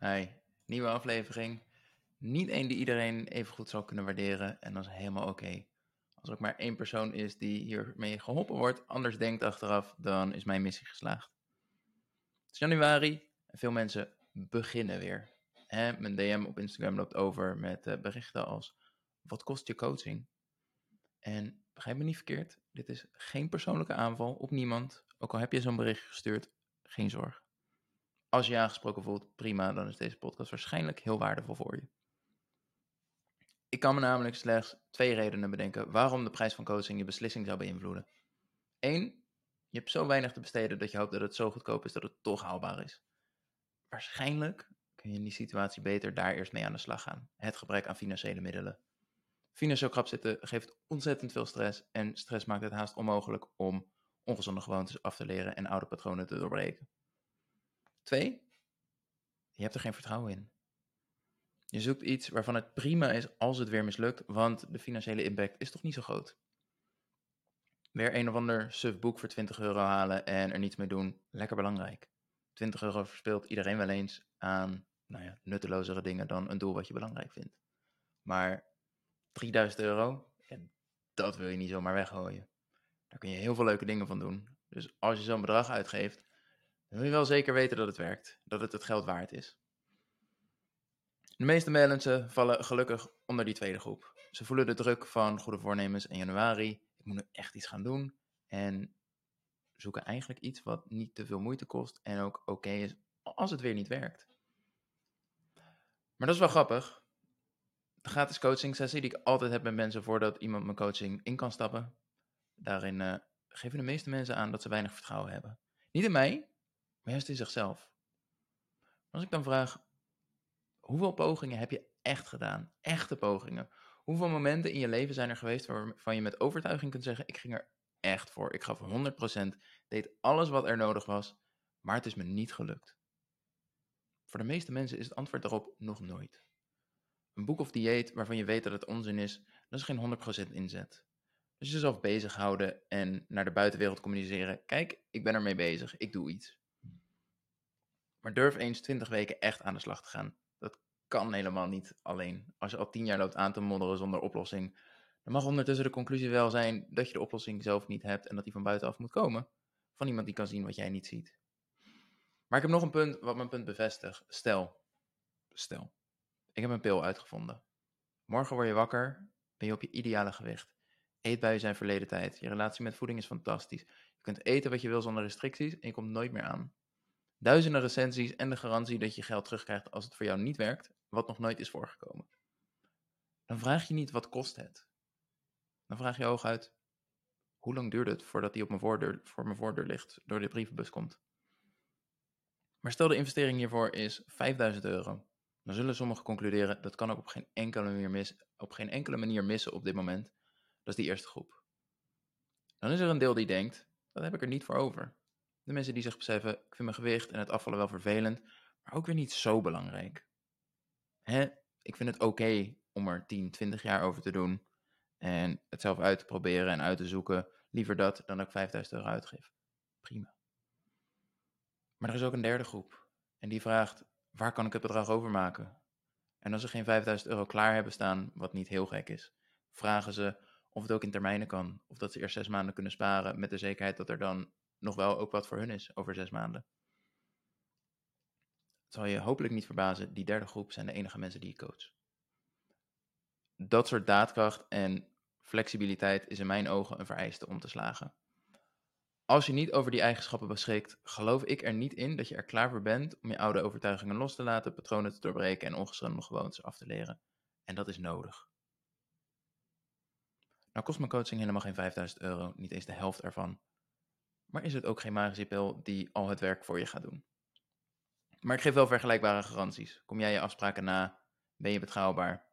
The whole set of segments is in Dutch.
Hi, nieuwe aflevering. Niet één die iedereen even goed zal kunnen waarderen en dat is helemaal oké. Als er ook maar één persoon is die hiermee geholpen wordt, anders denkt achteraf, dan is mijn missie geslaagd. Het is januari en veel mensen beginnen weer. Hè, mijn DM op Instagram loopt over met eh, berichten als, wat kost je coaching? En begrijp me niet verkeerd, dit is geen persoonlijke aanval op niemand. Ook al heb je zo'n bericht gestuurd, geen zorg. Als je je aangesproken voelt, prima, dan is deze podcast waarschijnlijk heel waardevol voor je. Ik kan me namelijk slechts twee redenen bedenken waarom de prijs van coaching je beslissing zou beïnvloeden. Eén, je hebt zo weinig te besteden dat je hoopt dat het zo goedkoop is dat het toch haalbaar is. Waarschijnlijk kun je in die situatie beter daar eerst mee aan de slag gaan. Het gebrek aan financiële middelen. Financieel krap zitten geeft ontzettend veel stress en stress maakt het haast onmogelijk om ongezonde gewoontes af te leren en oude patronen te doorbreken. Twee, je hebt er geen vertrouwen in. Je zoekt iets waarvan het prima is als het weer mislukt, want de financiële impact is toch niet zo groot. Weer een of ander suf boek voor 20 euro halen en er niets mee doen, lekker belangrijk. 20 euro verspeelt iedereen wel eens aan nou ja, nuttelozere dingen dan een doel wat je belangrijk vindt. Maar 3000 euro, dat wil je niet zomaar weggooien. Daar kun je heel veel leuke dingen van doen. Dus als je zo'n bedrag uitgeeft, dan wil je wel zeker weten dat het werkt, dat het het geld waard is. De meeste mensen vallen gelukkig onder die tweede groep. Ze voelen de druk van goede voornemens in januari. Ik moet nu echt iets gaan doen. En zoeken eigenlijk iets wat niet te veel moeite kost en ook oké is als het weer niet werkt. Maar dat is wel grappig. De gratis coaching sessie die ik altijd heb met mensen voordat iemand mijn coaching in kan stappen. Daarin uh, geven de meeste mensen aan dat ze weinig vertrouwen hebben. Niet in mij, juist in zichzelf. Als ik dan vraag, hoeveel pogingen heb je echt gedaan? Echte pogingen. Hoeveel momenten in je leven zijn er geweest waarvan je met overtuiging kunt zeggen, ik ging er echt voor. Ik gaf 100%, deed alles wat er nodig was, maar het is me niet gelukt. Voor de meeste mensen is het antwoord daarop nog nooit. Een boek of dieet waarvan je weet dat het onzin is, dat is geen 100% inzet. Dus jezelf bezighouden en naar de buitenwereld communiceren. Kijk, ik ben ermee bezig, ik doe iets. Maar durf eens 20 weken echt aan de slag te gaan. Dat kan helemaal niet alleen. Als je al 10 jaar loopt aan te modderen zonder oplossing, dan mag ondertussen de conclusie wel zijn dat je de oplossing zelf niet hebt en dat die van buitenaf moet komen. Van iemand die kan zien wat jij niet ziet. Maar ik heb nog een punt wat mijn punt bevestigt. Stel, stel, ik heb een pil uitgevonden. Morgen word je wakker, ben je op je ideale gewicht. Eetbuien zijn verleden tijd. Je relatie met voeding is fantastisch. Je kunt eten wat je wil zonder restricties en je komt nooit meer aan. Duizenden recensies en de garantie dat je geld terugkrijgt als het voor jou niet werkt, wat nog nooit is voorgekomen. Dan vraag je niet wat kost het. Dan vraag je hooguit, hoe lang duurt het voordat die op mijn voordeur, voor mijn voordeur ligt, door de brievenbus komt? Maar stel de investering hiervoor is 5000 euro. Dan zullen sommigen concluderen dat kan ook op geen enkele manier, mis, op geen enkele manier missen op dit moment. Dat is die eerste groep. Dan is er een deel die denkt, dat heb ik er niet voor over. De mensen die zich beseffen, ik vind mijn gewicht en het afvallen wel vervelend, maar ook weer niet zo belangrijk. Hè? Ik vind het oké om er 10, 20 jaar over te doen en het zelf uit te proberen en uit te zoeken. Liever dat dan dat ik 5000 euro uitgeef. Prima. Maar er is ook een derde groep. En die vraagt, waar kan ik het bedrag overmaken? En als ze geen 5000 euro klaar hebben staan, wat niet heel gek is, vragen ze of het ook in termijnen kan. Of dat ze eerst zes maanden kunnen sparen met de zekerheid dat er dan nog wel ook wat voor hun is over zes maanden. Het zal je hopelijk niet verbazen, die derde groep zijn de enige mensen die ik coach. Dat soort daadkracht en flexibiliteit is in mijn ogen een vereiste om te slagen. Als je niet over die eigenschappen beschikt, geloof ik er niet in dat je er klaar voor bent om je oude overtuigingen los te laten, patronen te doorbreken en ongezonde gewoontes af te leren. En dat is nodig. Nou kost mijn coaching helemaal geen 5000 euro, niet eens de helft ervan. Maar is het ook geen magische pil die al het werk voor je gaat doen? Maar ik geef wel vergelijkbare garanties. Kom jij je afspraken na? Ben je betrouwbaar?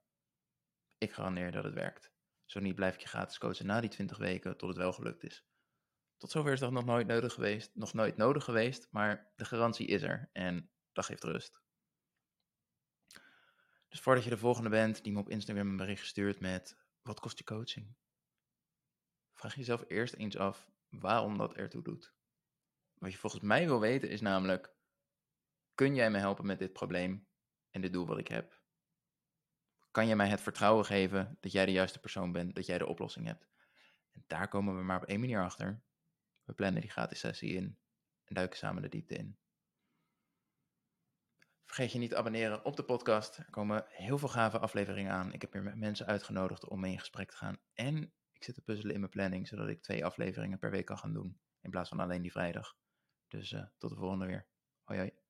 Ik garandeer dat het werkt. Zo niet blijf ik je gratis coachen na die 20 weken tot het wel gelukt is. Tot zover is dat nog nooit nodig geweest, nog nooit nodig geweest, maar de garantie is er en dat geeft rust. Dus voordat je de volgende bent die me op Instagram een bericht stuurt met wat kost je coaching? Vraag jezelf eerst eens af waarom dat ertoe doet. Wat je volgens mij wil weten is namelijk, kun jij me helpen met dit probleem? en dit doel wat ik heb? Kan je mij het vertrouwen geven dat jij de juiste persoon bent, dat jij de oplossing hebt? En daar komen we maar op één manier achter. We plannen die gratis sessie in en duiken samen de diepte in. Vergeet je niet te abonneren op de podcast. Er komen heel veel gave afleveringen aan. Ik heb met mensen uitgenodigd om mee in gesprek te gaan. En ik zit te puzzelen in mijn planning, zodat ik twee afleveringen per week kan gaan doen. In plaats van alleen die vrijdag. Dus uh, tot de volgende weer. Hoi hoi.